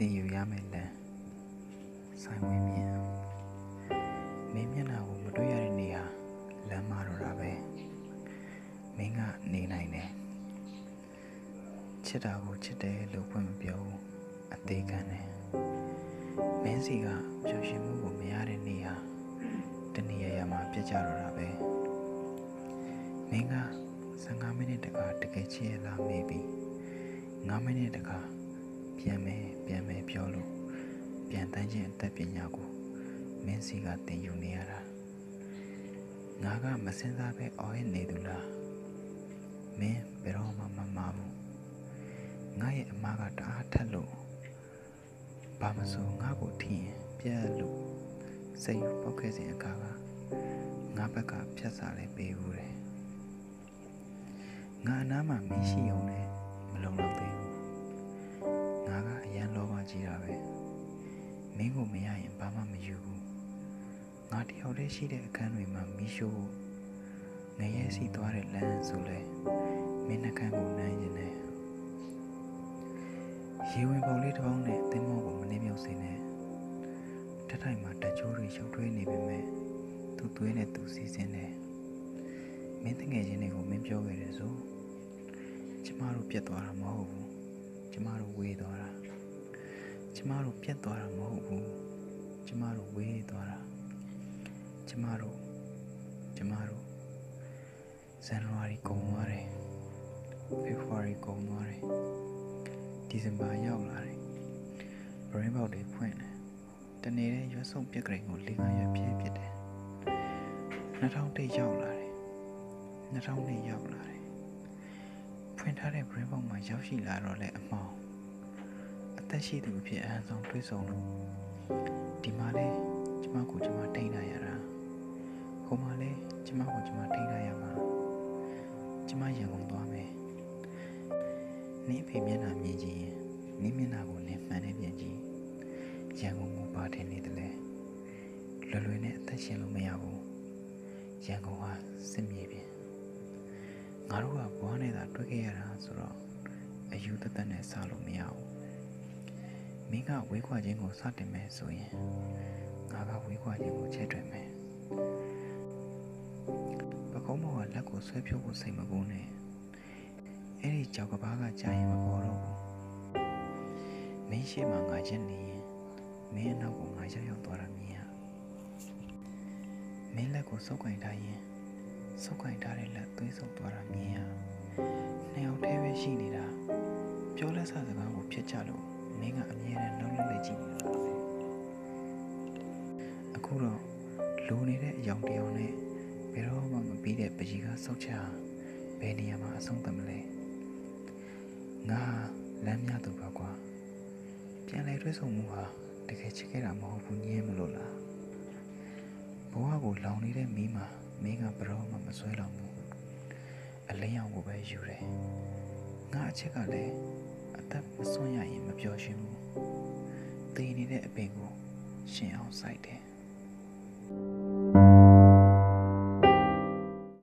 တင်ယူရမယ်လမ်းဆိုင်ဝင်မြင်မင်းမျက်နှာကိုမတွေ့ရတဲ့နေဟာလမ်းမတော့တာပဲမင်းကနေနိုင်တယ်ချစ်တာကိုချစ်တယ်လို့ဖွင့်မပြောဘူးအသေးခံတယ်မင်းစီကပျော်ရွှင်မှုကိုမရတဲ့နေဟာတနေရာရာမှာပြတ်ကြတော့တာပဲမင်းက15မိနစ်တခါတကယ်ချစ်ရလားမေးပြီး9မိနစ်တခါ ပြန်မယ်ပြန်မယ်ပြောလို့ပြန်တန်းခြင်းအသက်ပညာကိုမင်းစီကသင်ယူနေရတာငါကမစင်စားပဲအော်ရနေသူလားမင်းဘယ်တော့မှမမဘူးငါရဲ့အမားကတအားထက်လို့ဘာမဆိုငါ့ကိုထင်ရင်ပြက်လို့စိတ်ပောက်ခဲ့စဉ်အခါကငါဘက်ကဖြတ်စားလဲပေးဘူးတယ်ငါအနားမှာမင်းရှိုံနဲ့မလုံလောက်သေးဘူးငါကအရန်လောဘ ကြီးတာပဲမင်းကိုမရရင်ဘာမှမယူဘူးငါတယောက်တည်းရှိတဲ့အခန်းတွေမှာမီးရှို့ငရဲစီသွားတဲ့လမ်းဆိုလဲမင်းနှကန်းကိုနမ်းရင်နဲ့ရေဝင်ပုံလေးတစ်ပေါင်းနဲ့သင်းမောကိုမနှင်းမြုပ်စေနဲ့တထိုင်မှာတချိုးတွေရှုပ်ထွေးနေပေမဲ့သူ့သွေးနဲ့သူစီစဉ်တယ်မင်းတငယ်ချင်းတွေကိုမင်းပြောခဲ့တယ်ဆိုကျမတို့ပြတ်သွားတာမဟုတ်ဘူးကျမတို့ဝေးသွားတာ ကျမတို့ပြတ်သွားတာမဟုတ်ဘူးကျမတို့ဝေးသွားတာကျမတို့ကျမတို့ဇန်နဝါရီကုန်သွားတယ်ဖေဖော်ဝါရီကုန်သွားတယ်ဒီဇင်ဘာရောက်လာတယ်ဘရင်းဘောက်တွေဖွင့်တယ်တနေတဲ့ရွက်ဆုံးပြက်ကလေးကိုလေးငါရွက်ပြည့်ဖြစ်တယ်2001ရောက်လာတယ်2002ရောက်လာတယ်ဖွင့်ထားတဲ့ဘရင်းဘောက်မှာရောက်ရှိလာတော့လဲအမောင် အသက်ရှိသူအဖြစ်အဟံဆောင်တွေးဆောင်လို့ဒီမှာလဲကျမကိုကျမထိန်းထားရတာဟိုမှာလဲကျမကိုကျမထိန်းထားရမှာကျမရန်ကုန်သွားမယ်နင်းဖေမျက်နှာမြင်ကြည့်ရင်နင်းမျက်နှာကိုနင်းမှန်နေပြန်ကြည့်ရန်ကုန်ကိုပါထင်နေတယ်လေလွယ်လွယ်နဲ့အသက်ရှင်လို့မရဘူးရန်ကုန်ဟာစစ်မြေပြင်ငါတို့ကဘွားနဲ့သာတွေ့ခဲ့ရတာဆိုတော့အယူတသက်နဲ့စားလို့မရဘူး မင်းကဝေးခွာခြင်းကိုစတင်မယ်ဆိုရင်ငါကဝေးခွာခြင်းကိုချဲ့ထွင်မယ်ပကုံးမောကလက်ကိုဆွဲဖြုတ်ဖို့စိတ်မကူးနဲ့အဲ့ဒီကြောက်ကဘာကကြာရင်မပေါ်တော့ဘူးမင်းရှိမှငါချက်နေရင်မင်းအနောက်ကိုငါရောက်ရောက်သွားတာမြင်ရမင်းလက်ကိုစုပ်ကင်ထားရင်စုပ်ကင်ထားတဲ့လက်သွေးဆုပ်သွားတာမြင်ရနှစ်ယောက်တည်းပဲရှိနေတာပြောလက်စစကားကိုဖြစ်ကြလို့ မင်းကအမြဲတမ်းလုံးလုံးလေးကြည့်နေတာပဲအခုတော့လိုနေတဲ့အယောင်တယောင်နဲ့ဘယ်တော့မှမပြီးတဲ့ပကြီးကဆုပ်ချဘယ်နေရာမှာအဆုံးသတ်မလဲငါလမ်းမြသူပါကွာပြန်လဲတွဲဆုံမှုဟာတကယ်ချစ်ခဲ့တာမဟုတ်ဘူးညင်းမလို့လားဘဝကိုလောင်နေတဲ့မီးမှာမင်းကဘရောမှမဆွဲလောင်ဘူးအလင်းရောင်ကိုပဲယူတယ်ငါအချက်ကလည်း အသက်မစွန့်ရရင်မပျော်ရွှင်ဘူးတည်နေတဲ့အပင်ကိုရှင်အောင်စိုက်တယ်